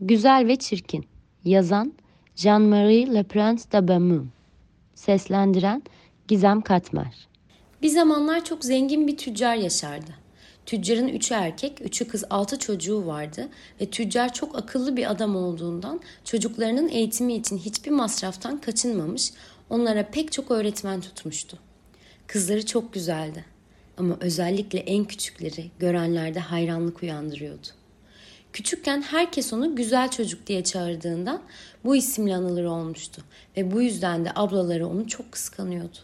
Güzel ve Çirkin Yazan Jean-Marie Le Prince de Beaumont Seslendiren Gizem Katmer Bir zamanlar çok zengin bir tüccar yaşardı. Tüccarın üçü erkek, üçü kız altı çocuğu vardı ve tüccar çok akıllı bir adam olduğundan çocuklarının eğitimi için hiçbir masraftan kaçınmamış, onlara pek çok öğretmen tutmuştu. Kızları çok güzeldi ama özellikle en küçükleri görenlerde hayranlık uyandırıyordu. Küçükken herkes onu güzel çocuk diye çağırdığından bu isimle anılır olmuştu ve bu yüzden de ablaları onu çok kıskanıyordu.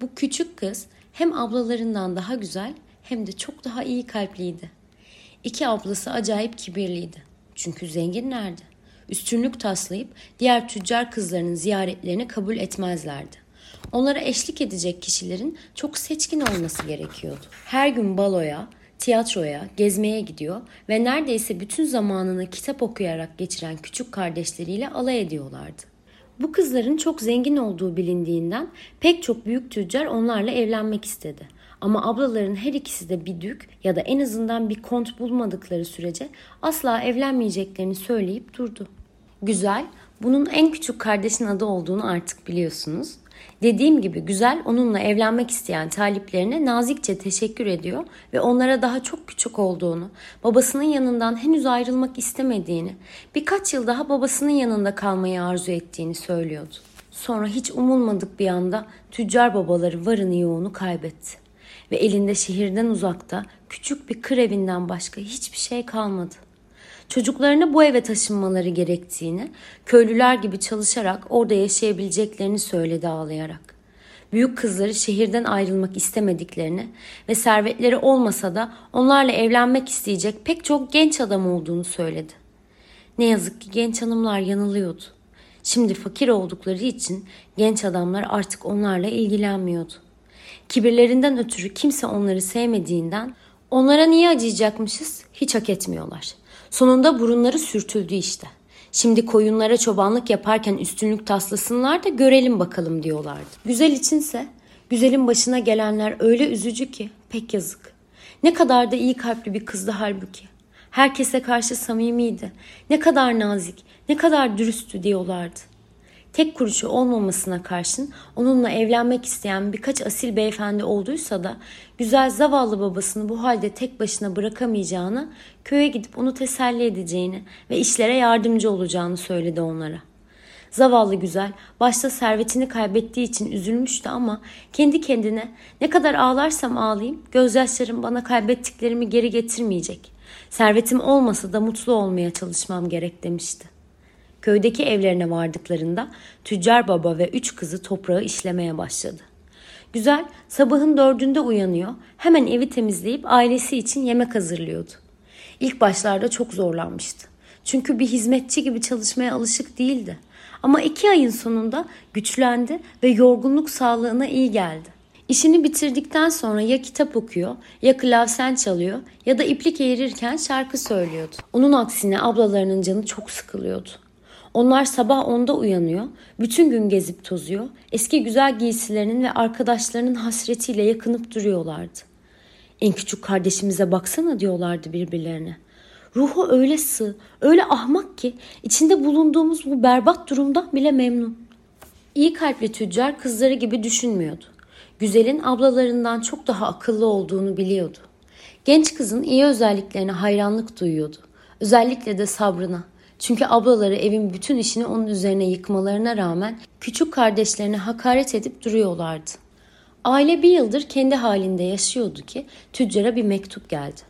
Bu küçük kız hem ablalarından daha güzel hem de çok daha iyi kalpliydi. İki ablası acayip kibirliydi. Çünkü zenginlerdi. Üstünlük taslayıp diğer tüccar kızlarının ziyaretlerini kabul etmezlerdi. Onlara eşlik edecek kişilerin çok seçkin olması gerekiyordu. Her gün baloya, tiyatroya, gezmeye gidiyor ve neredeyse bütün zamanını kitap okuyarak geçiren küçük kardeşleriyle alay ediyorlardı. Bu kızların çok zengin olduğu bilindiğinden pek çok büyük tüccar onlarla evlenmek istedi. Ama ablaların her ikisi de bir dük ya da en azından bir kont bulmadıkları sürece asla evlenmeyeceklerini söyleyip durdu. Güzel, bunun en küçük kardeşin adı olduğunu artık biliyorsunuz. Dediğim gibi Güzel onunla evlenmek isteyen taliplerine nazikçe teşekkür ediyor ve onlara daha çok küçük olduğunu, babasının yanından henüz ayrılmak istemediğini, birkaç yıl daha babasının yanında kalmayı arzu ettiğini söylüyordu. Sonra hiç umulmadık bir anda tüccar babaları varını yoğunu kaybetti. Ve elinde şehirden uzakta küçük bir kır evinden başka hiçbir şey kalmadı. Çocuklarına bu eve taşınmaları gerektiğini, köylüler gibi çalışarak orada yaşayabileceklerini söyledi ağlayarak. Büyük kızları şehirden ayrılmak istemediklerini ve servetleri olmasa da onlarla evlenmek isteyecek pek çok genç adam olduğunu söyledi. Ne yazık ki genç hanımlar yanılıyordu. Şimdi fakir oldukları için genç adamlar artık onlarla ilgilenmiyordu. Kibirlerinden ötürü kimse onları sevmediğinden onlara niye acıyacakmışız hiç hak etmiyorlar. Sonunda burunları sürtüldü işte. Şimdi koyunlara çobanlık yaparken üstünlük taslasınlar da görelim bakalım diyorlardı. Güzel içinse güzelin başına gelenler öyle üzücü ki pek yazık. Ne kadar da iyi kalpli bir kızdı halbuki. Herkese karşı samimiydi. Ne kadar nazik, ne kadar dürüsttü diyorlardı. Tek kuruşu olmamasına karşın onunla evlenmek isteyen birkaç asil beyefendi olduysa da güzel zavallı babasını bu halde tek başına bırakamayacağını, köye gidip onu teselli edeceğini ve işlere yardımcı olacağını söyledi onlara. Zavallı güzel başta servetini kaybettiği için üzülmüştü ama kendi kendine ne kadar ağlarsam ağlayayım gözyaşlarım bana kaybettiklerimi geri getirmeyecek. Servetim olmasa da mutlu olmaya çalışmam gerek demişti. Köydeki evlerine vardıklarında tüccar baba ve üç kızı toprağı işlemeye başladı. Güzel sabahın dördünde uyanıyor, hemen evi temizleyip ailesi için yemek hazırlıyordu. İlk başlarda çok zorlanmıştı. Çünkü bir hizmetçi gibi çalışmaya alışık değildi. Ama iki ayın sonunda güçlendi ve yorgunluk sağlığına iyi geldi. İşini bitirdikten sonra ya kitap okuyor, ya klavsen çalıyor ya da iplik eğirirken şarkı söylüyordu. Onun aksine ablalarının canı çok sıkılıyordu. Onlar sabah onda uyanıyor, bütün gün gezip tozuyor, eski güzel giysilerinin ve arkadaşlarının hasretiyle yakınıp duruyorlardı. En küçük kardeşimize baksana diyorlardı birbirlerine. Ruhu öyle sığ, öyle ahmak ki içinde bulunduğumuz bu berbat durumdan bile memnun. İyi kalpli tüccar kızları gibi düşünmüyordu. Güzelin ablalarından çok daha akıllı olduğunu biliyordu. Genç kızın iyi özelliklerine hayranlık duyuyordu. Özellikle de sabrına. Çünkü ablaları evin bütün işini onun üzerine yıkmalarına rağmen küçük kardeşlerine hakaret edip duruyorlardı. Aile bir yıldır kendi halinde yaşıyordu ki tüccara bir mektup geldi.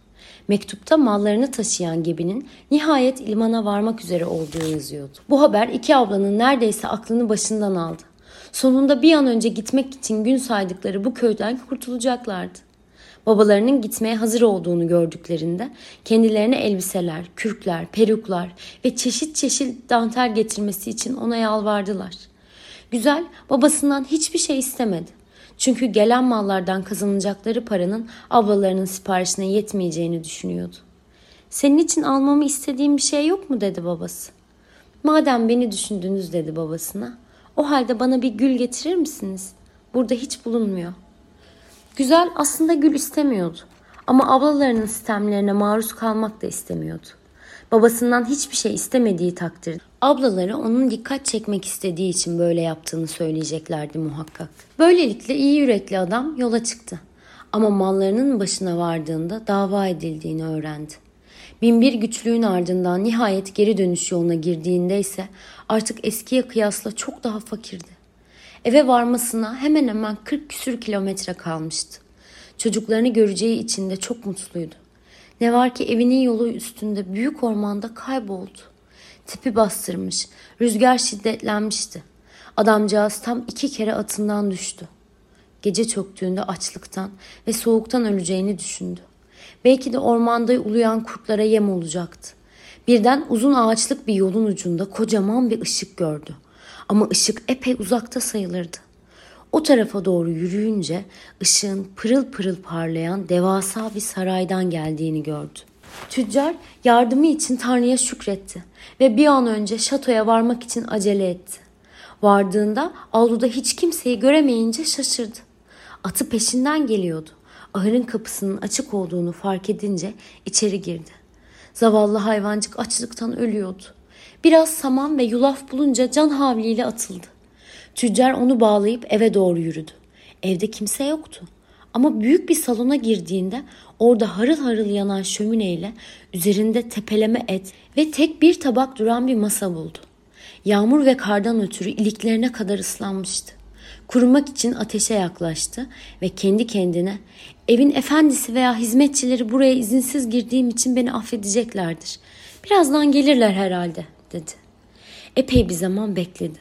Mektupta mallarını taşıyan gebinin nihayet limana varmak üzere olduğu yazıyordu. Bu haber iki ablanın neredeyse aklını başından aldı. Sonunda bir an önce gitmek için gün saydıkları bu köyden kurtulacaklardı. Babalarının gitmeye hazır olduğunu gördüklerinde kendilerine elbiseler, kürkler, peruklar ve çeşit çeşit dantel getirmesi için ona yalvardılar. Güzel babasından hiçbir şey istemedi. Çünkü gelen mallardan kazanacakları paranın ablalarının siparişine yetmeyeceğini düşünüyordu. Senin için almamı istediğim bir şey yok mu dedi babası. Madem beni düşündünüz dedi babasına. O halde bana bir gül getirir misiniz? Burada hiç bulunmuyor. Güzel aslında gül istemiyordu. Ama ablalarının sistemlerine maruz kalmak da istemiyordu. Babasından hiçbir şey istemediği takdirde ablaları onun dikkat çekmek istediği için böyle yaptığını söyleyeceklerdi muhakkak. Böylelikle iyi yürekli adam yola çıktı. Ama mallarının başına vardığında dava edildiğini öğrendi. Binbir güçlüğün ardından nihayet geri dönüş yoluna girdiğinde ise artık eskiye kıyasla çok daha fakirdi. Eve varmasına hemen hemen 40 küsür kilometre kalmıştı. Çocuklarını göreceği için de çok mutluydu. Ne var ki evinin yolu üstünde büyük ormanda kayboldu. Tipi bastırmış, rüzgar şiddetlenmişti. Adamcağız tam iki kere atından düştü. Gece çöktüğünde açlıktan ve soğuktan öleceğini düşündü. Belki de ormanda uluyan kurtlara yem olacaktı. Birden uzun ağaçlık bir yolun ucunda kocaman bir ışık gördü. Ama ışık epey uzakta sayılırdı. O tarafa doğru yürüyünce ışığın pırıl pırıl parlayan devasa bir saraydan geldiğini gördü. Tüccar yardımı için Tanrı'ya şükretti ve bir an önce şatoya varmak için acele etti. Vardığında avluda hiç kimseyi göremeyince şaşırdı. Atı peşinden geliyordu. Ahırın kapısının açık olduğunu fark edince içeri girdi. Zavallı hayvancık açlıktan ölüyordu. Biraz saman ve yulaf bulunca can havliyle atıldı. Tüccar onu bağlayıp eve doğru yürüdü. Evde kimse yoktu. Ama büyük bir salona girdiğinde orada harıl harıl yanan şömineyle üzerinde tepeleme et ve tek bir tabak duran bir masa buldu. Yağmur ve kardan ötürü iliklerine kadar ıslanmıştı. Kurumak için ateşe yaklaştı ve kendi kendine evin efendisi veya hizmetçileri buraya izinsiz girdiğim için beni affedeceklerdir. Birazdan gelirler herhalde dedi. Epey bir zaman bekledi.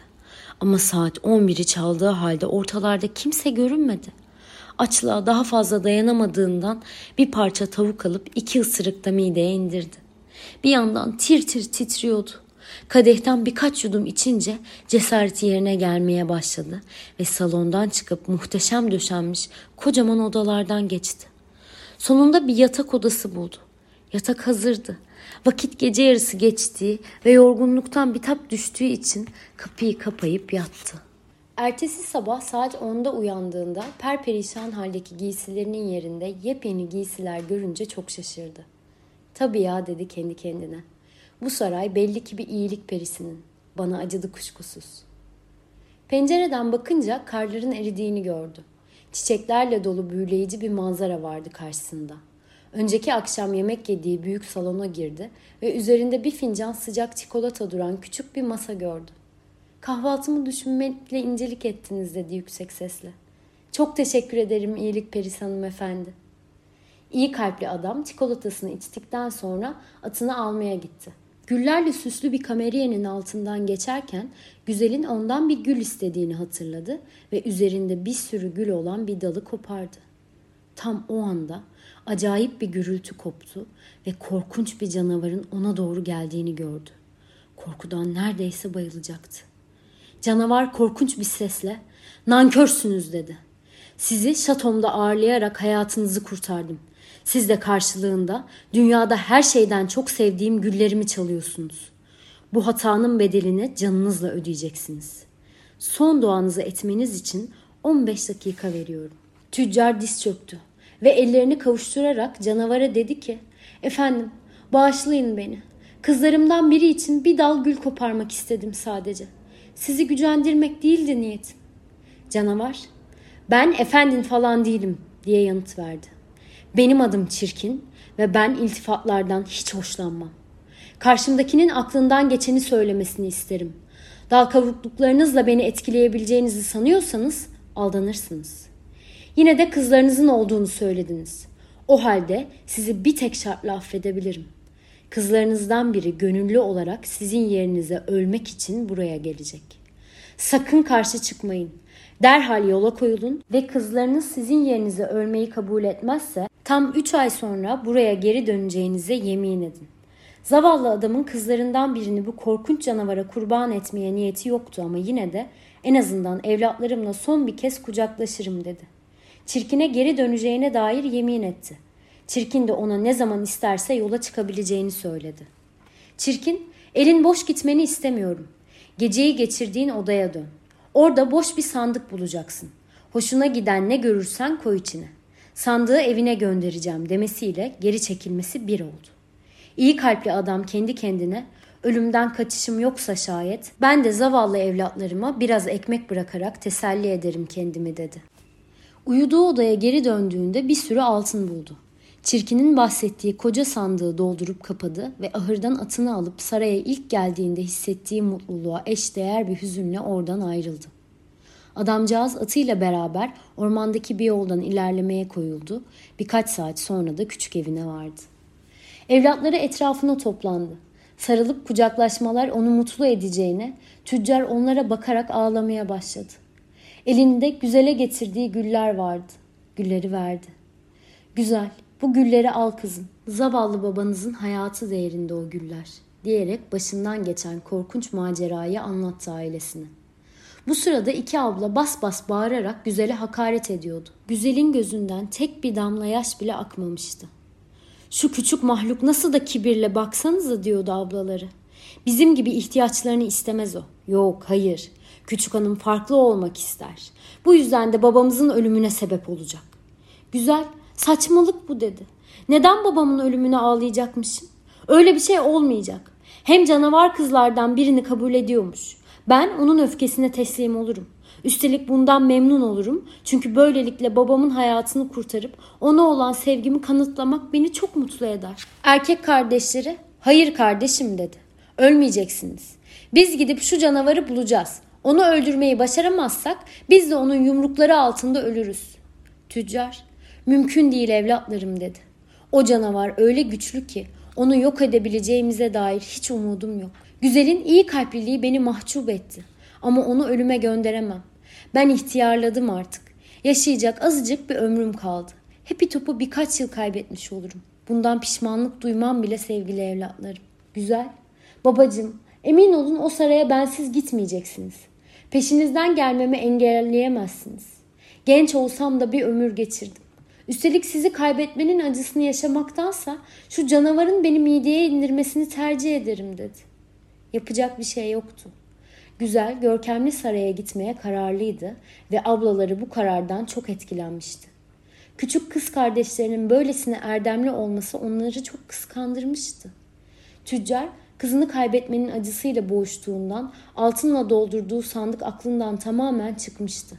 Ama saat 11'i çaldığı halde ortalarda kimse görünmedi. Açlığa daha fazla dayanamadığından bir parça tavuk alıp iki ısırık da mideye indirdi. Bir yandan tir tir titriyordu. Kadehten birkaç yudum içince cesareti yerine gelmeye başladı ve salondan çıkıp muhteşem döşenmiş kocaman odalardan geçti. Sonunda bir yatak odası buldu. Yatak hazırdı. Vakit gece yarısı geçtiği ve yorgunluktan bitap düştüğü için kapıyı kapayıp yattı. Ertesi sabah saat 10'da uyandığında perperişan haldeki giysilerinin yerinde yepyeni giysiler görünce çok şaşırdı. Tabii ya dedi kendi kendine. Bu saray belli ki bir iyilik perisinin. Bana acıdı kuşkusuz. Pencereden bakınca karların eridiğini gördü. Çiçeklerle dolu büyüleyici bir manzara vardı karşısında. Önceki akşam yemek yediği büyük salona girdi ve üzerinde bir fincan sıcak çikolata duran küçük bir masa gördü. Kahvaltımı düşünmekle incelik ettiniz dedi yüksek sesle. Çok teşekkür ederim iyilik perisi hanımefendi. İyi kalpli adam çikolatasını içtikten sonra atını almaya gitti. Güllerle süslü bir kameriyenin altından geçerken güzelin ondan bir gül istediğini hatırladı ve üzerinde bir sürü gül olan bir dalı kopardı. Tam o anda acayip bir gürültü koptu ve korkunç bir canavarın ona doğru geldiğini gördü. Korkudan neredeyse bayılacaktı. Canavar korkunç bir sesle "Nankörsünüz." dedi. "Sizi şatomda ağırlayarak hayatınızı kurtardım. Siz de karşılığında dünyada her şeyden çok sevdiğim güllerimi çalıyorsunuz. Bu hatanın bedelini canınızla ödeyeceksiniz. Son duanızı etmeniz için 15 dakika veriyorum." Tüccar diz çöktü ve ellerini kavuşturarak canavara dedi ki Efendim bağışlayın beni. Kızlarımdan biri için bir dal gül koparmak istedim sadece. Sizi gücendirmek değildi niyetim. Canavar ben efendin falan değilim diye yanıt verdi. Benim adım çirkin ve ben iltifatlardan hiç hoşlanmam. Karşımdakinin aklından geçeni söylemesini isterim. Dal kavukluklarınızla beni etkileyebileceğinizi sanıyorsanız aldanırsınız.'' Yine de kızlarınızın olduğunu söylediniz. O halde sizi bir tek şartla affedebilirim. Kızlarınızdan biri gönüllü olarak sizin yerinize ölmek için buraya gelecek. Sakın karşı çıkmayın. Derhal yola koyulun ve kızlarınız sizin yerinize ölmeyi kabul etmezse tam 3 ay sonra buraya geri döneceğinize yemin edin. Zavallı adamın kızlarından birini bu korkunç canavara kurban etmeye niyeti yoktu ama yine de en azından evlatlarımla son bir kez kucaklaşırım dedi. Çirkine geri döneceğine dair yemin etti. Çirkin de ona ne zaman isterse yola çıkabileceğini söyledi. Çirkin, elin boş gitmeni istemiyorum. Geceyi geçirdiğin odaya dön. Orada boş bir sandık bulacaksın. Hoşuna giden ne görürsen koy içine. Sandığı evine göndereceğim demesiyle geri çekilmesi bir oldu. İyi kalpli adam kendi kendine ölümden kaçışım yoksa şayet ben de zavallı evlatlarıma biraz ekmek bırakarak teselli ederim kendimi dedi. Uyuduğu odaya geri döndüğünde bir sürü altın buldu. Çirkinin bahsettiği koca sandığı doldurup kapadı ve ahırdan atını alıp saraya ilk geldiğinde hissettiği mutluluğa eşdeğer bir hüzünle oradan ayrıldı. Adamcağız atıyla beraber ormandaki bir yoldan ilerlemeye koyuldu. Birkaç saat sonra da küçük evine vardı. Evlatları etrafına toplandı. Sarılıp kucaklaşmalar onu mutlu edeceğine, tüccar onlara bakarak ağlamaya başladı. Elinde güzele getirdiği güller vardı. Gülleri verdi. Güzel, bu gülleri al kızım. Zavallı babanızın hayatı değerinde o güller diyerek başından geçen korkunç macerayı anlattı ailesine. Bu sırada iki abla bas bas bağırarak güzele hakaret ediyordu. Güzelin gözünden tek bir damla yaş bile akmamıştı. Şu küçük mahluk nasıl da kibirle baksanıza diyordu ablaları. Bizim gibi ihtiyaçlarını istemez o. Yok hayır. Küçük hanım farklı olmak ister. Bu yüzden de babamızın ölümüne sebep olacak. Güzel saçmalık bu dedi. Neden babamın ölümüne ağlayacakmışım? Öyle bir şey olmayacak. Hem canavar kızlardan birini kabul ediyormuş. Ben onun öfkesine teslim olurum. Üstelik bundan memnun olurum. Çünkü böylelikle babamın hayatını kurtarıp ona olan sevgimi kanıtlamak beni çok mutlu eder. Erkek kardeşleri hayır kardeşim dedi. Ölmeyeceksiniz. Biz gidip şu canavarı bulacağız. Onu öldürmeyi başaramazsak biz de onun yumrukları altında ölürüz. Tüccar mümkün değil evlatlarım dedi. O canavar öyle güçlü ki onu yok edebileceğimize dair hiç umudum yok. Güzelin iyi kalpliliği beni mahcup etti. Ama onu ölüme gönderemem. Ben ihtiyarladım artık. Yaşayacak azıcık bir ömrüm kaldı. Hepi topu birkaç yıl kaybetmiş olurum. Bundan pişmanlık duymam bile sevgili evlatlarım. Güzel. Babacım, emin olun o saraya bensiz gitmeyeceksiniz. Peşinizden gelmemi engelleyemezsiniz. Genç olsam da bir ömür geçirdim. Üstelik sizi kaybetmenin acısını yaşamaktansa şu canavarın beni mideye indirmesini tercih ederim dedi. Yapacak bir şey yoktu. Güzel, görkemli saraya gitmeye kararlıydı ve ablaları bu karardan çok etkilenmişti. Küçük kız kardeşlerinin böylesine erdemli olması onları çok kıskandırmıştı. Tüccar kızını kaybetmenin acısıyla boğuştuğundan altınla doldurduğu sandık aklından tamamen çıkmıştı.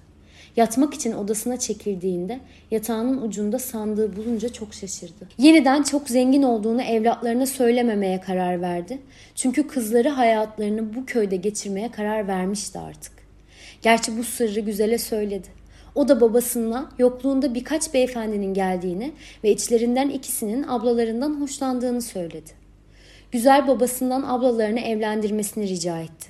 Yatmak için odasına çekildiğinde yatağının ucunda sandığı bulunca çok şaşırdı. Yeniden çok zengin olduğunu evlatlarına söylememeye karar verdi. Çünkü kızları hayatlarını bu köyde geçirmeye karar vermişti artık. Gerçi bu sırrı güzele söyledi. O da babasına yokluğunda birkaç beyefendinin geldiğini ve içlerinden ikisinin ablalarından hoşlandığını söyledi. Güzel babasından ablalarını evlendirmesini rica etti.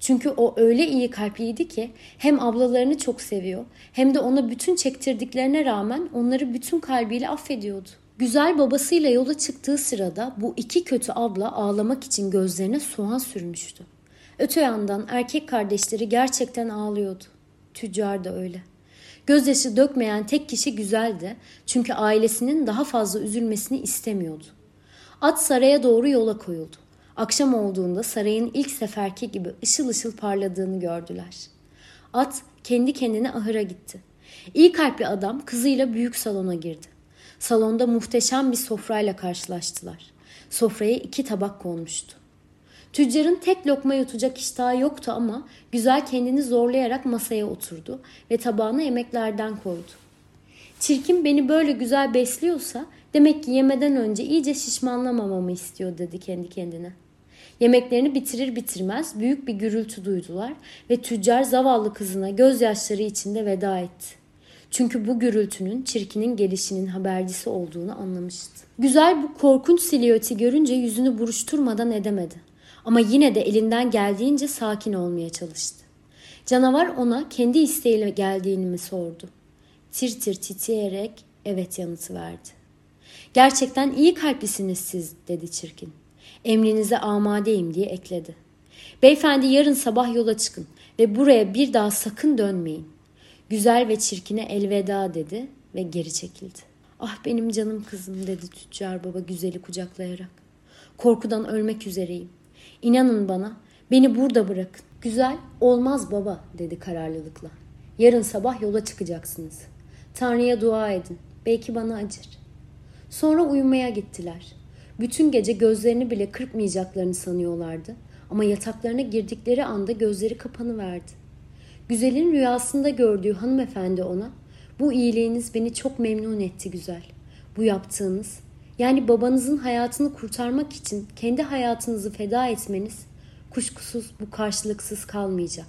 Çünkü o öyle iyi kalpliydi ki hem ablalarını çok seviyor hem de ona bütün çektirdiklerine rağmen onları bütün kalbiyle affediyordu. Güzel babasıyla yola çıktığı sırada bu iki kötü abla ağlamak için gözlerine soğan sürmüştü. Öte yandan erkek kardeşleri gerçekten ağlıyordu. Tüccar da öyle. Gözyaşı dökmeyen tek kişi güzeldi çünkü ailesinin daha fazla üzülmesini istemiyordu. At saraya doğru yola koyuldu. Akşam olduğunda sarayın ilk seferki gibi ışıl ışıl parladığını gördüler. At kendi kendine ahıra gitti. İyi kalpli adam kızıyla büyük salona girdi. Salonda muhteşem bir sofrayla karşılaştılar. Sofraya iki tabak konmuştu. Tüccarın tek lokma yutacak iştahı yoktu ama güzel kendini zorlayarak masaya oturdu ve tabağına yemeklerden koydu. Çirkin beni böyle güzel besliyorsa demek ki yemeden önce iyice şişmanlamamamı istiyor dedi kendi kendine.'' Yemeklerini bitirir bitirmez büyük bir gürültü duydular ve tüccar zavallı kızına gözyaşları içinde veda etti. Çünkü bu gürültünün çirkinin gelişinin habercisi olduğunu anlamıştı. Güzel bu korkunç silüeti görünce yüzünü buruşturmadan edemedi. Ama yine de elinden geldiğince sakin olmaya çalıştı. Canavar ona kendi isteğiyle geldiğini mi sordu. Tir tir titreyerek evet yanıtı verdi. Gerçekten iyi kalplisiniz siz dedi çirkin emrinize amadeyim diye ekledi. Beyefendi yarın sabah yola çıkın ve buraya bir daha sakın dönmeyin. Güzel ve çirkine elveda dedi ve geri çekildi. Ah benim canım kızım dedi tüccar baba güzeli kucaklayarak. Korkudan ölmek üzereyim. İnanın bana beni burada bırakın. Güzel olmaz baba dedi kararlılıkla. Yarın sabah yola çıkacaksınız. Tanrı'ya dua edin. Belki bana acır. Sonra uyumaya gittiler. Bütün gece gözlerini bile kırpmayacaklarını sanıyorlardı. Ama yataklarına girdikleri anda gözleri kapanıverdi. Güzelin rüyasında gördüğü hanımefendi ona, bu iyiliğiniz beni çok memnun etti güzel. Bu yaptığınız, yani babanızın hayatını kurtarmak için kendi hayatınızı feda etmeniz, kuşkusuz bu karşılıksız kalmayacak.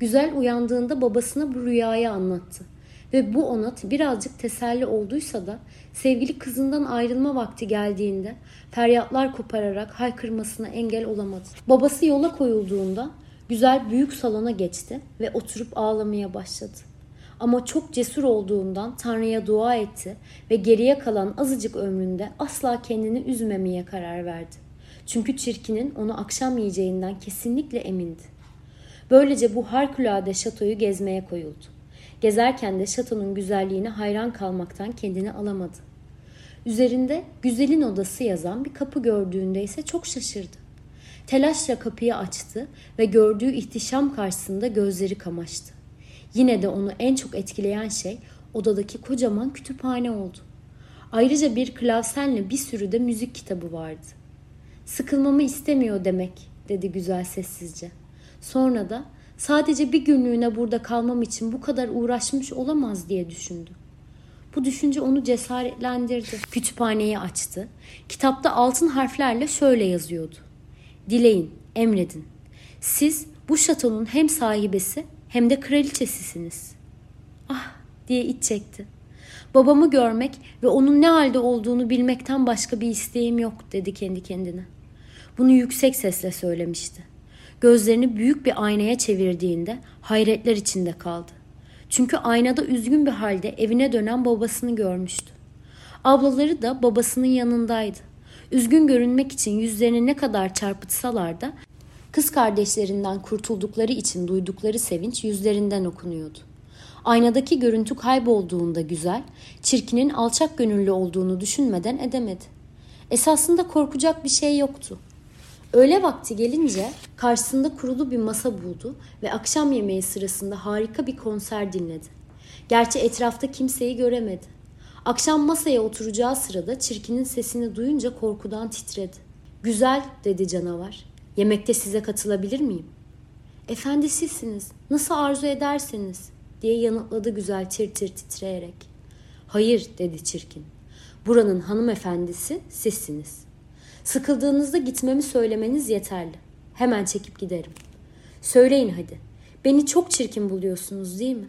Güzel uyandığında babasına bu rüyayı anlattı. Ve bu ona birazcık teselli olduysa da sevgili kızından ayrılma vakti geldiğinde feryatlar kopararak haykırmasına engel olamadı. Babası yola koyulduğunda güzel büyük salona geçti ve oturup ağlamaya başladı. Ama çok cesur olduğundan Tanrı'ya dua etti ve geriye kalan azıcık ömründe asla kendini üzmemeye karar verdi. Çünkü çirkinin onu akşam yiyeceğinden kesinlikle emindi. Böylece bu harikulade şatoyu gezmeye koyuldu. Gezerken de şatonun güzelliğine hayran kalmaktan kendini alamadı. Üzerinde güzelin odası yazan bir kapı gördüğünde ise çok şaşırdı. Telaşla kapıyı açtı ve gördüğü ihtişam karşısında gözleri kamaştı. Yine de onu en çok etkileyen şey odadaki kocaman kütüphane oldu. Ayrıca bir klavsenle bir sürü de müzik kitabı vardı. Sıkılmamı istemiyor demek dedi güzel sessizce. Sonra da sadece bir günlüğüne burada kalmam için bu kadar uğraşmış olamaz diye düşündü. Bu düşünce onu cesaretlendirdi. Kütüphaneyi açtı. Kitapta altın harflerle şöyle yazıyordu. Dileyin, emredin. Siz bu şatonun hem sahibesi hem de kraliçesisiniz. Ah diye iç çekti. Babamı görmek ve onun ne halde olduğunu bilmekten başka bir isteğim yok dedi kendi kendine. Bunu yüksek sesle söylemişti. Gözlerini büyük bir aynaya çevirdiğinde hayretler içinde kaldı. Çünkü aynada üzgün bir halde evine dönen babasını görmüştü. Ablaları da babasının yanındaydı. Üzgün görünmek için yüzlerini ne kadar çarpıtsalar da kız kardeşlerinden kurtuldukları için duydukları sevinç yüzlerinden okunuyordu. Aynadaki görüntü kaybolduğunda güzel, çirkinin alçak gönüllü olduğunu düşünmeden edemedi. Esasında korkacak bir şey yoktu. Öğle vakti gelince karşısında kurulu bir masa buldu ve akşam yemeği sırasında harika bir konser dinledi. Gerçi etrafta kimseyi göremedi. Akşam masaya oturacağı sırada çirkinin sesini duyunca korkudan titredi. Güzel dedi canavar. Yemekte size katılabilir miyim? Efendi sizsiniz. Nasıl arzu ederseniz diye yanıtladı güzel tir tir titreyerek. Hayır dedi çirkin. Buranın hanımefendisi sizsiniz. Sıkıldığınızda gitmemi söylemeniz yeterli. Hemen çekip giderim. Söyleyin hadi. Beni çok çirkin buluyorsunuz değil mi?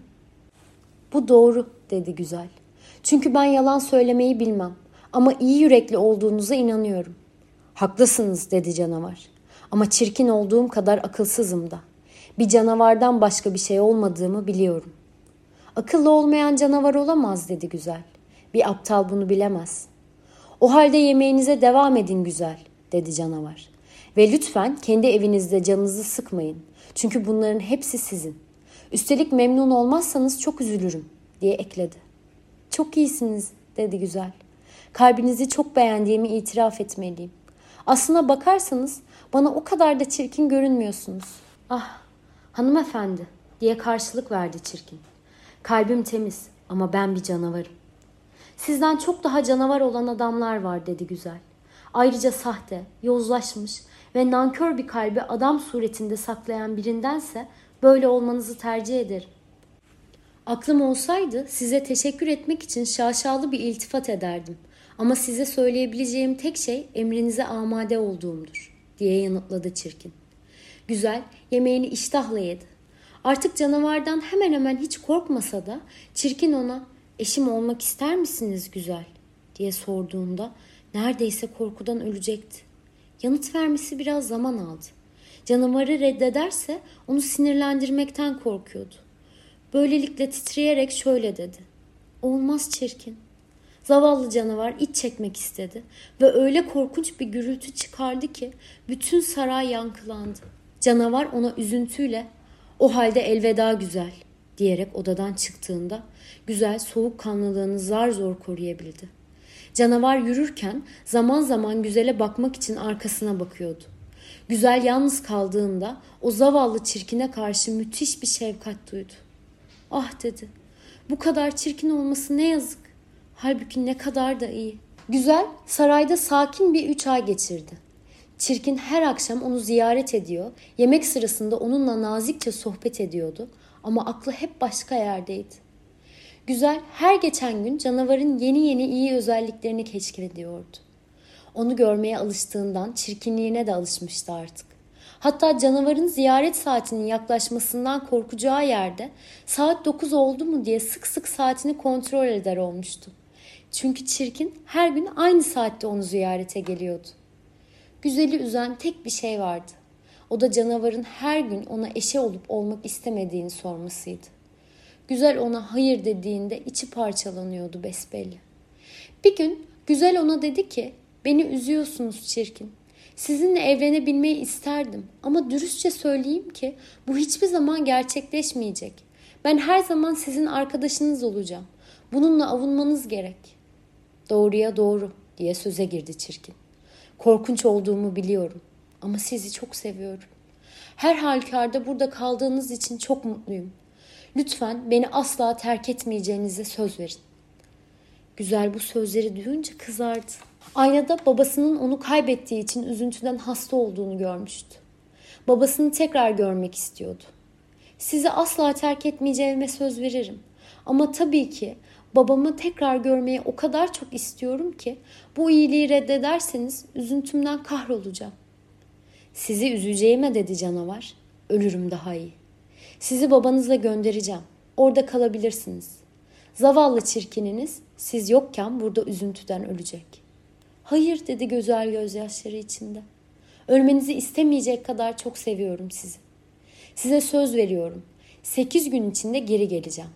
Bu doğru dedi güzel. Çünkü ben yalan söylemeyi bilmem. Ama iyi yürekli olduğunuza inanıyorum. Haklısınız dedi canavar. Ama çirkin olduğum kadar akılsızım da. Bir canavardan başka bir şey olmadığımı biliyorum. Akıllı olmayan canavar olamaz dedi güzel. Bir aptal bunu bilemez. O halde yemeğinize devam edin güzel dedi canavar. Ve lütfen kendi evinizde canınızı sıkmayın. Çünkü bunların hepsi sizin. Üstelik memnun olmazsanız çok üzülürüm diye ekledi. Çok iyisiniz dedi güzel. Kalbinizi çok beğendiğimi itiraf etmeliyim. Aslına bakarsanız bana o kadar da çirkin görünmüyorsunuz. Ah hanımefendi diye karşılık verdi çirkin. Kalbim temiz ama ben bir canavarım. Sizden çok daha canavar olan adamlar var dedi güzel. Ayrıca sahte, yozlaşmış ve nankör bir kalbi adam suretinde saklayan birindense böyle olmanızı tercih ederim. Aklım olsaydı size teşekkür etmek için şaşalı bir iltifat ederdim. Ama size söyleyebileceğim tek şey emrinize amade olduğumdur, diye yanıtladı çirkin. Güzel, yemeğini iştahla yedi. Artık canavardan hemen hemen hiç korkmasa da çirkin ona eşim olmak ister misiniz güzel diye sorduğunda neredeyse korkudan ölecekti. Yanıt vermesi biraz zaman aldı. Canavarı reddederse onu sinirlendirmekten korkuyordu. Böylelikle titreyerek şöyle dedi. Olmaz çirkin. Zavallı canavar iç çekmek istedi ve öyle korkunç bir gürültü çıkardı ki bütün saray yankılandı. Canavar ona üzüntüyle o halde elveda güzel diyerek odadan çıktığında güzel soğukkanlılığını zar zor koruyabildi. Canavar yürürken zaman zaman güzele bakmak için arkasına bakıyordu. Güzel yalnız kaldığında o zavallı çirkine karşı müthiş bir şefkat duydu. Ah dedi. Bu kadar çirkin olması ne yazık. Halbuki ne kadar da iyi. Güzel sarayda sakin bir üç ay geçirdi. Çirkin her akşam onu ziyaret ediyor, yemek sırasında onunla nazikçe sohbet ediyordu ama aklı hep başka yerdeydi. Güzel her geçen gün canavarın yeni yeni iyi özelliklerini keşfediyordu. Onu görmeye alıştığından çirkinliğine de alışmıştı artık. Hatta canavarın ziyaret saatinin yaklaşmasından korkacağı yerde saat 9 oldu mu diye sık sık saatini kontrol eder olmuştu. Çünkü çirkin her gün aynı saatte onu ziyarete geliyordu. Güzeli üzen tek bir şey vardı. O da canavarın her gün ona eşe olup olmak istemediğini sormasıydı. Güzel ona hayır dediğinde içi parçalanıyordu besbelli. Bir gün Güzel ona dedi ki beni üzüyorsunuz çirkin. Sizinle evlenebilmeyi isterdim ama dürüstçe söyleyeyim ki bu hiçbir zaman gerçekleşmeyecek. Ben her zaman sizin arkadaşınız olacağım. Bununla avunmanız gerek. Doğruya doğru diye söze girdi çirkin. Korkunç olduğumu biliyorum ama sizi çok seviyorum. Her halükarda burada kaldığınız için çok mutluyum. Lütfen beni asla terk etmeyeceğinize söz verin. Güzel bu sözleri duyunca kızardı. Aynada babasının onu kaybettiği için üzüntüden hasta olduğunu görmüştü. Babasını tekrar görmek istiyordu. Sizi asla terk etmeyeceğime söz veririm. Ama tabii ki babamı tekrar görmeyi o kadar çok istiyorum ki bu iyiliği reddederseniz üzüntümden kahrolacağım. Sizi üzeceğime dedi canavar. Ölürüm daha iyi. Sizi babanızla göndereceğim. Orada kalabilirsiniz. Zavallı çirkininiz siz yokken burada üzüntüden ölecek.'' Hayır dedi güzel gözyaşları içinde. Ölmenizi istemeyecek kadar çok seviyorum sizi. Size söz veriyorum. Sekiz gün içinde geri geleceğim.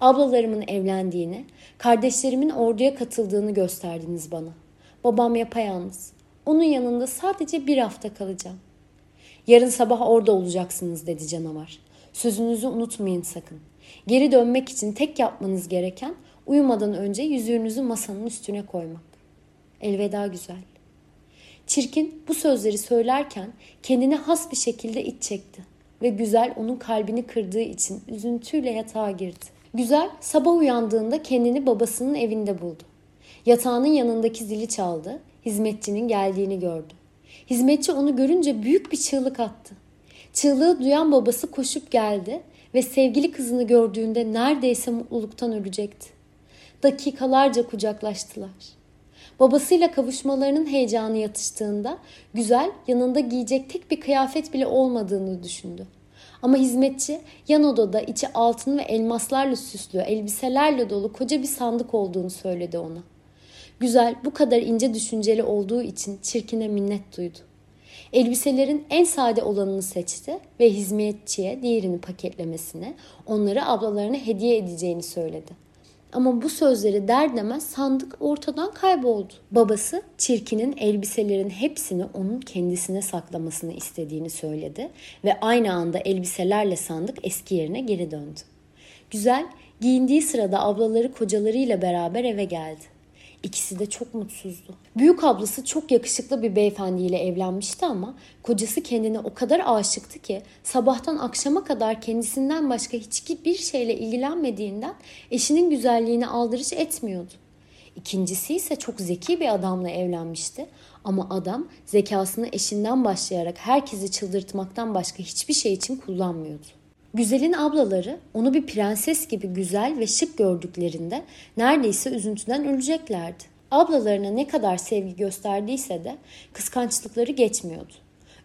Ablalarımın evlendiğini, kardeşlerimin orduya katıldığını gösterdiniz bana. Babam yapayalnız. Onun yanında sadece bir hafta kalacağım. Yarın sabah orada olacaksınız dedi canavar. Sözünüzü unutmayın sakın. Geri dönmek için tek yapmanız gereken uyumadan önce yüzüğünüzü masanın üstüne koymak. Elveda güzel. Çirkin bu sözleri söylerken kendine has bir şekilde iç çekti ve güzel onun kalbini kırdığı için üzüntüyle yatağa girdi. Güzel sabah uyandığında kendini babasının evinde buldu. Yatağının yanındaki zili çaldı, hizmetçinin geldiğini gördü. Hizmetçi onu görünce büyük bir çığlık attı. Çığlığı duyan babası koşup geldi ve sevgili kızını gördüğünde neredeyse mutluluktan ölecekti. Dakikalarca kucaklaştılar. Babasıyla kavuşmalarının heyecanı yatıştığında Güzel yanında giyecek tek bir kıyafet bile olmadığını düşündü. Ama hizmetçi yan odada içi altın ve elmaslarla süslü elbiselerle dolu koca bir sandık olduğunu söyledi ona. Güzel bu kadar ince düşünceli olduğu için çirkine minnet duydu. Elbiselerin en sade olanını seçti ve hizmetçiye diğerini paketlemesini, onları ablalarına hediye edeceğini söyledi. Ama bu sözleri der demez sandık ortadan kayboldu. Babası çirkinin elbiselerin hepsini onun kendisine saklamasını istediğini söyledi ve aynı anda elbiselerle sandık eski yerine geri döndü. Güzel giyindiği sırada ablaları kocalarıyla beraber eve geldi. İkisi de çok mutsuzdu. Büyük ablası çok yakışıklı bir beyefendiyle evlenmişti ama kocası kendine o kadar aşıktı ki sabahtan akşama kadar kendisinden başka hiçbir şeyle ilgilenmediğinden eşinin güzelliğini aldırış etmiyordu. İkincisi ise çok zeki bir adamla evlenmişti ama adam zekasını eşinden başlayarak herkesi çıldırtmaktan başka hiçbir şey için kullanmıyordu. Güzel'in ablaları onu bir prenses gibi güzel ve şık gördüklerinde neredeyse üzüntüden öleceklerdi. Ablalarına ne kadar sevgi gösterdiyse de kıskançlıkları geçmiyordu.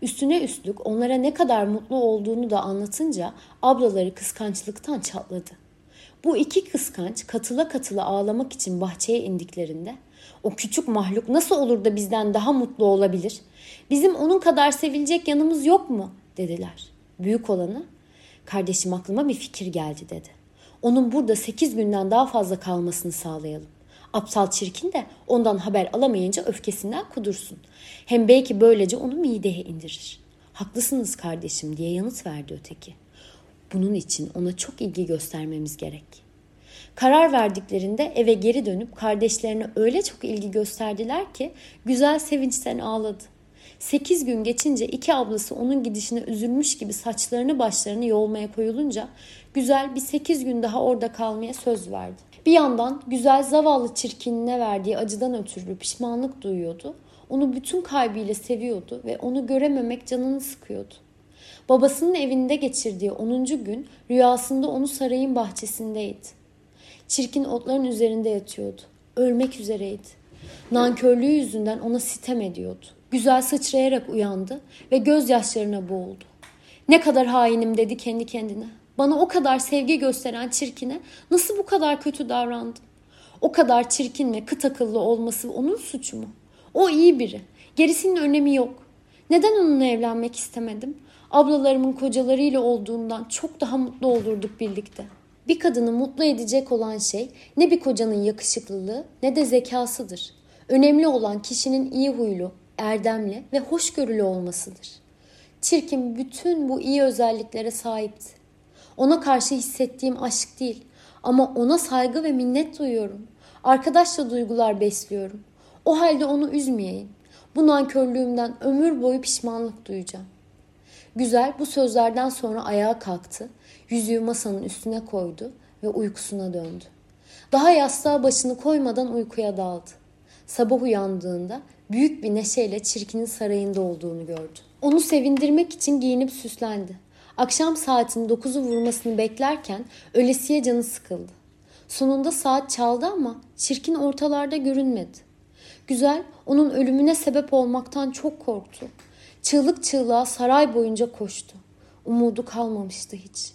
Üstüne üstlük onlara ne kadar mutlu olduğunu da anlatınca ablaları kıskançlıktan çatladı. Bu iki kıskanç katıla katıla ağlamak için bahçeye indiklerinde o küçük mahluk nasıl olur da bizden daha mutlu olabilir? Bizim onun kadar sevilecek yanımız yok mu? dediler. Büyük olanı Kardeşim aklıma bir fikir geldi dedi. Onun burada sekiz günden daha fazla kalmasını sağlayalım. Aptal çirkin de ondan haber alamayınca öfkesinden kudursun. Hem belki böylece onu mideye indirir. Haklısınız kardeşim diye yanıt verdi öteki. Bunun için ona çok ilgi göstermemiz gerek. Karar verdiklerinde eve geri dönüp kardeşlerine öyle çok ilgi gösterdiler ki güzel sevinçten ağladı. Sekiz gün geçince iki ablası onun gidişine üzülmüş gibi saçlarını başlarını yolmaya koyulunca güzel bir sekiz gün daha orada kalmaya söz verdi. Bir yandan güzel zavallı çirkinine verdiği acıdan ötürü pişmanlık duyuyordu. Onu bütün kalbiyle seviyordu ve onu görememek canını sıkıyordu. Babasının evinde geçirdiği 10. gün rüyasında onu sarayın bahçesindeydi. Çirkin otların üzerinde yatıyordu. Ölmek üzereydi. Nankörlüğü yüzünden ona sitem ediyordu. Güzel sıçrayarak uyandı ve gözyaşlarına boğuldu. Ne kadar hainim dedi kendi kendine. Bana o kadar sevgi gösteren çirkine nasıl bu kadar kötü davrandım? O kadar çirkin ve kıt akıllı olması onun suçu mu? O iyi biri. Gerisinin önemi yok. Neden onunla evlenmek istemedim? Ablalarımın kocalarıyla olduğundan çok daha mutlu olurduk birlikte. Bir kadını mutlu edecek olan şey ne bir kocanın yakışıklılığı ne de zekasıdır. Önemli olan kişinin iyi huylu, erdemli ve hoşgörülü olmasıdır. Çirkin bütün bu iyi özelliklere sahipti. Ona karşı hissettiğim aşk değil ama ona saygı ve minnet duyuyorum. Arkadaşça duygular besliyorum. O halde onu üzmeyeyim. Bu nankörlüğümden ömür boyu pişmanlık duyacağım. Güzel bu sözlerden sonra ayağa kalktı, yüzüğü masanın üstüne koydu ve uykusuna döndü. Daha yastığa başını koymadan uykuya daldı. Sabah uyandığında büyük bir neşeyle çirkinin sarayında olduğunu gördü. Onu sevindirmek için giyinip süslendi. Akşam saatinin dokuzu vurmasını beklerken ölesiye canı sıkıldı. Sonunda saat çaldı ama çirkin ortalarda görünmedi. Güzel onun ölümüne sebep olmaktan çok korktu. Çığlık çığlığa saray boyunca koştu. Umudu kalmamıştı hiç.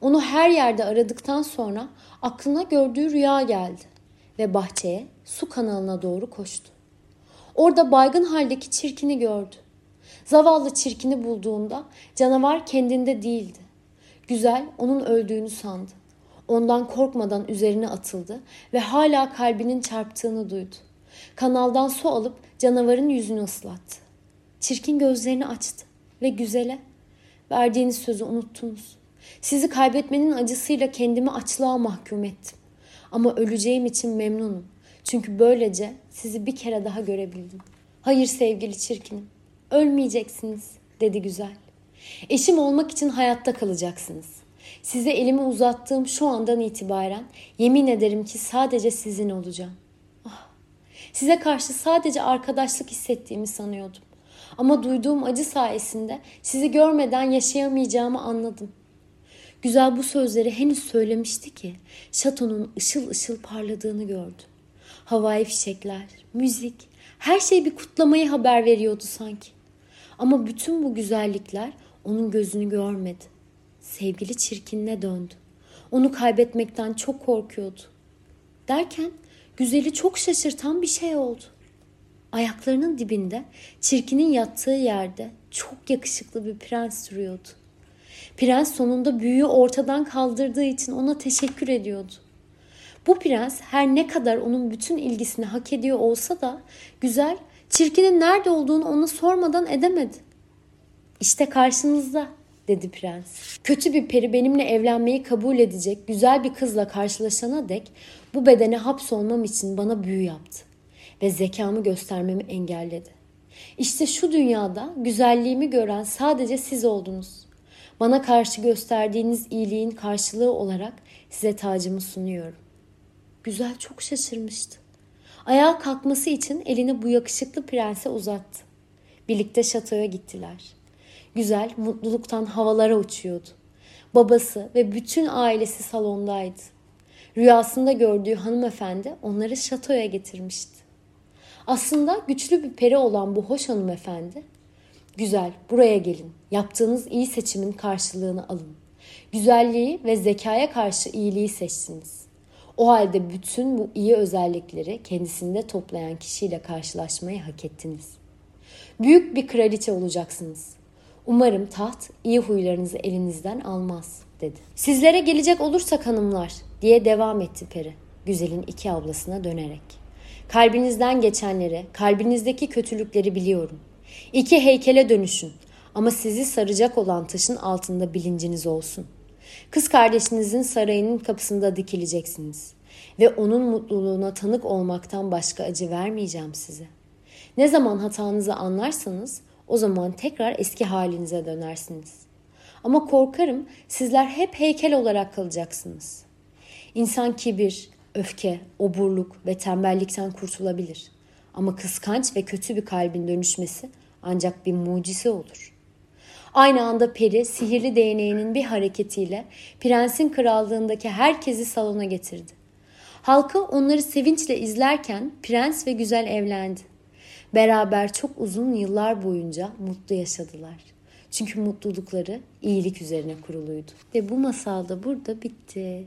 Onu her yerde aradıktan sonra aklına gördüğü rüya geldi ve bahçeye su kanalına doğru koştu. Orada baygın haldeki çirkini gördü. Zavallı çirkini bulduğunda canavar kendinde değildi. Güzel onun öldüğünü sandı. Ondan korkmadan üzerine atıldı ve hala kalbinin çarptığını duydu. Kanaldan su alıp canavarın yüzünü ıslattı. Çirkin gözlerini açtı ve güzele verdiğiniz sözü unuttunuz. Sizi kaybetmenin acısıyla kendimi açlığa mahkum ettim. Ama öleceğim için memnunum. Çünkü böylece sizi bir kere daha görebildim. Hayır sevgili çirkinim. Ölmeyeceksiniz dedi güzel. Eşim olmak için hayatta kalacaksınız. Size elimi uzattığım şu andan itibaren yemin ederim ki sadece sizin olacağım. Ah, size karşı sadece arkadaşlık hissettiğimi sanıyordum. Ama duyduğum acı sayesinde sizi görmeden yaşayamayacağımı anladım. Güzel bu sözleri henüz söylemişti ki şatonun ışıl ışıl parladığını gördü. Havai fişekler, müzik, her şey bir kutlamayı haber veriyordu sanki. Ama bütün bu güzellikler onun gözünü görmedi. Sevgili çirkinine döndü. Onu kaybetmekten çok korkuyordu. Derken güzeli çok şaşırtan bir şey oldu. Ayaklarının dibinde çirkinin yattığı yerde çok yakışıklı bir prens duruyordu. Prens sonunda büyüyü ortadan kaldırdığı için ona teşekkür ediyordu. Bu prens her ne kadar onun bütün ilgisini hak ediyor olsa da güzel çirkinin nerede olduğunu ona sormadan edemedi. İşte karşınızda dedi prens. Kötü bir peri benimle evlenmeyi kabul edecek güzel bir kızla karşılaşana dek bu bedene hapsolmam için bana büyü yaptı ve zekamı göstermemi engelledi. İşte şu dünyada güzelliğimi gören sadece siz oldunuz. Bana karşı gösterdiğiniz iyiliğin karşılığı olarak size tacımı sunuyorum. Güzel çok şaşırmıştı. Ayağa kalkması için elini bu yakışıklı prense uzattı. Birlikte şatoya gittiler. Güzel mutluluktan havalara uçuyordu. Babası ve bütün ailesi salondaydı. Rüyasında gördüğü hanımefendi onları şatoya getirmişti. Aslında güçlü bir peri olan bu hoş hanımefendi, güzel buraya gelin, yaptığınız iyi seçimin karşılığını alın. Güzelliği ve zekaya karşı iyiliği seçtiniz. O halde bütün bu iyi özellikleri kendisinde toplayan kişiyle karşılaşmayı hak ettiniz. Büyük bir kraliçe olacaksınız. Umarım taht iyi huylarınızı elinizden almaz dedi. Sizlere gelecek olursak hanımlar diye devam etti peri güzelin iki ablasına dönerek. Kalbinizden geçenleri, kalbinizdeki kötülükleri biliyorum. İki heykele dönüşün ama sizi saracak olan taşın altında bilinciniz olsun. Kız kardeşinizin sarayının kapısında dikileceksiniz ve onun mutluluğuna tanık olmaktan başka acı vermeyeceğim size. Ne zaman hatanızı anlarsanız o zaman tekrar eski halinize dönersiniz. Ama korkarım sizler hep heykel olarak kalacaksınız. İnsan kibir, öfke, oburluk ve tembellikten kurtulabilir. Ama kıskanç ve kötü bir kalbin dönüşmesi ancak bir mucize olur. Aynı anda peri sihirli değneğinin bir hareketiyle prensin krallığındaki herkesi salona getirdi. Halkı onları sevinçle izlerken prens ve güzel evlendi. Beraber çok uzun yıllar boyunca mutlu yaşadılar. Çünkü mutlulukları iyilik üzerine kuruluydu. Ve bu masal da burada bitti.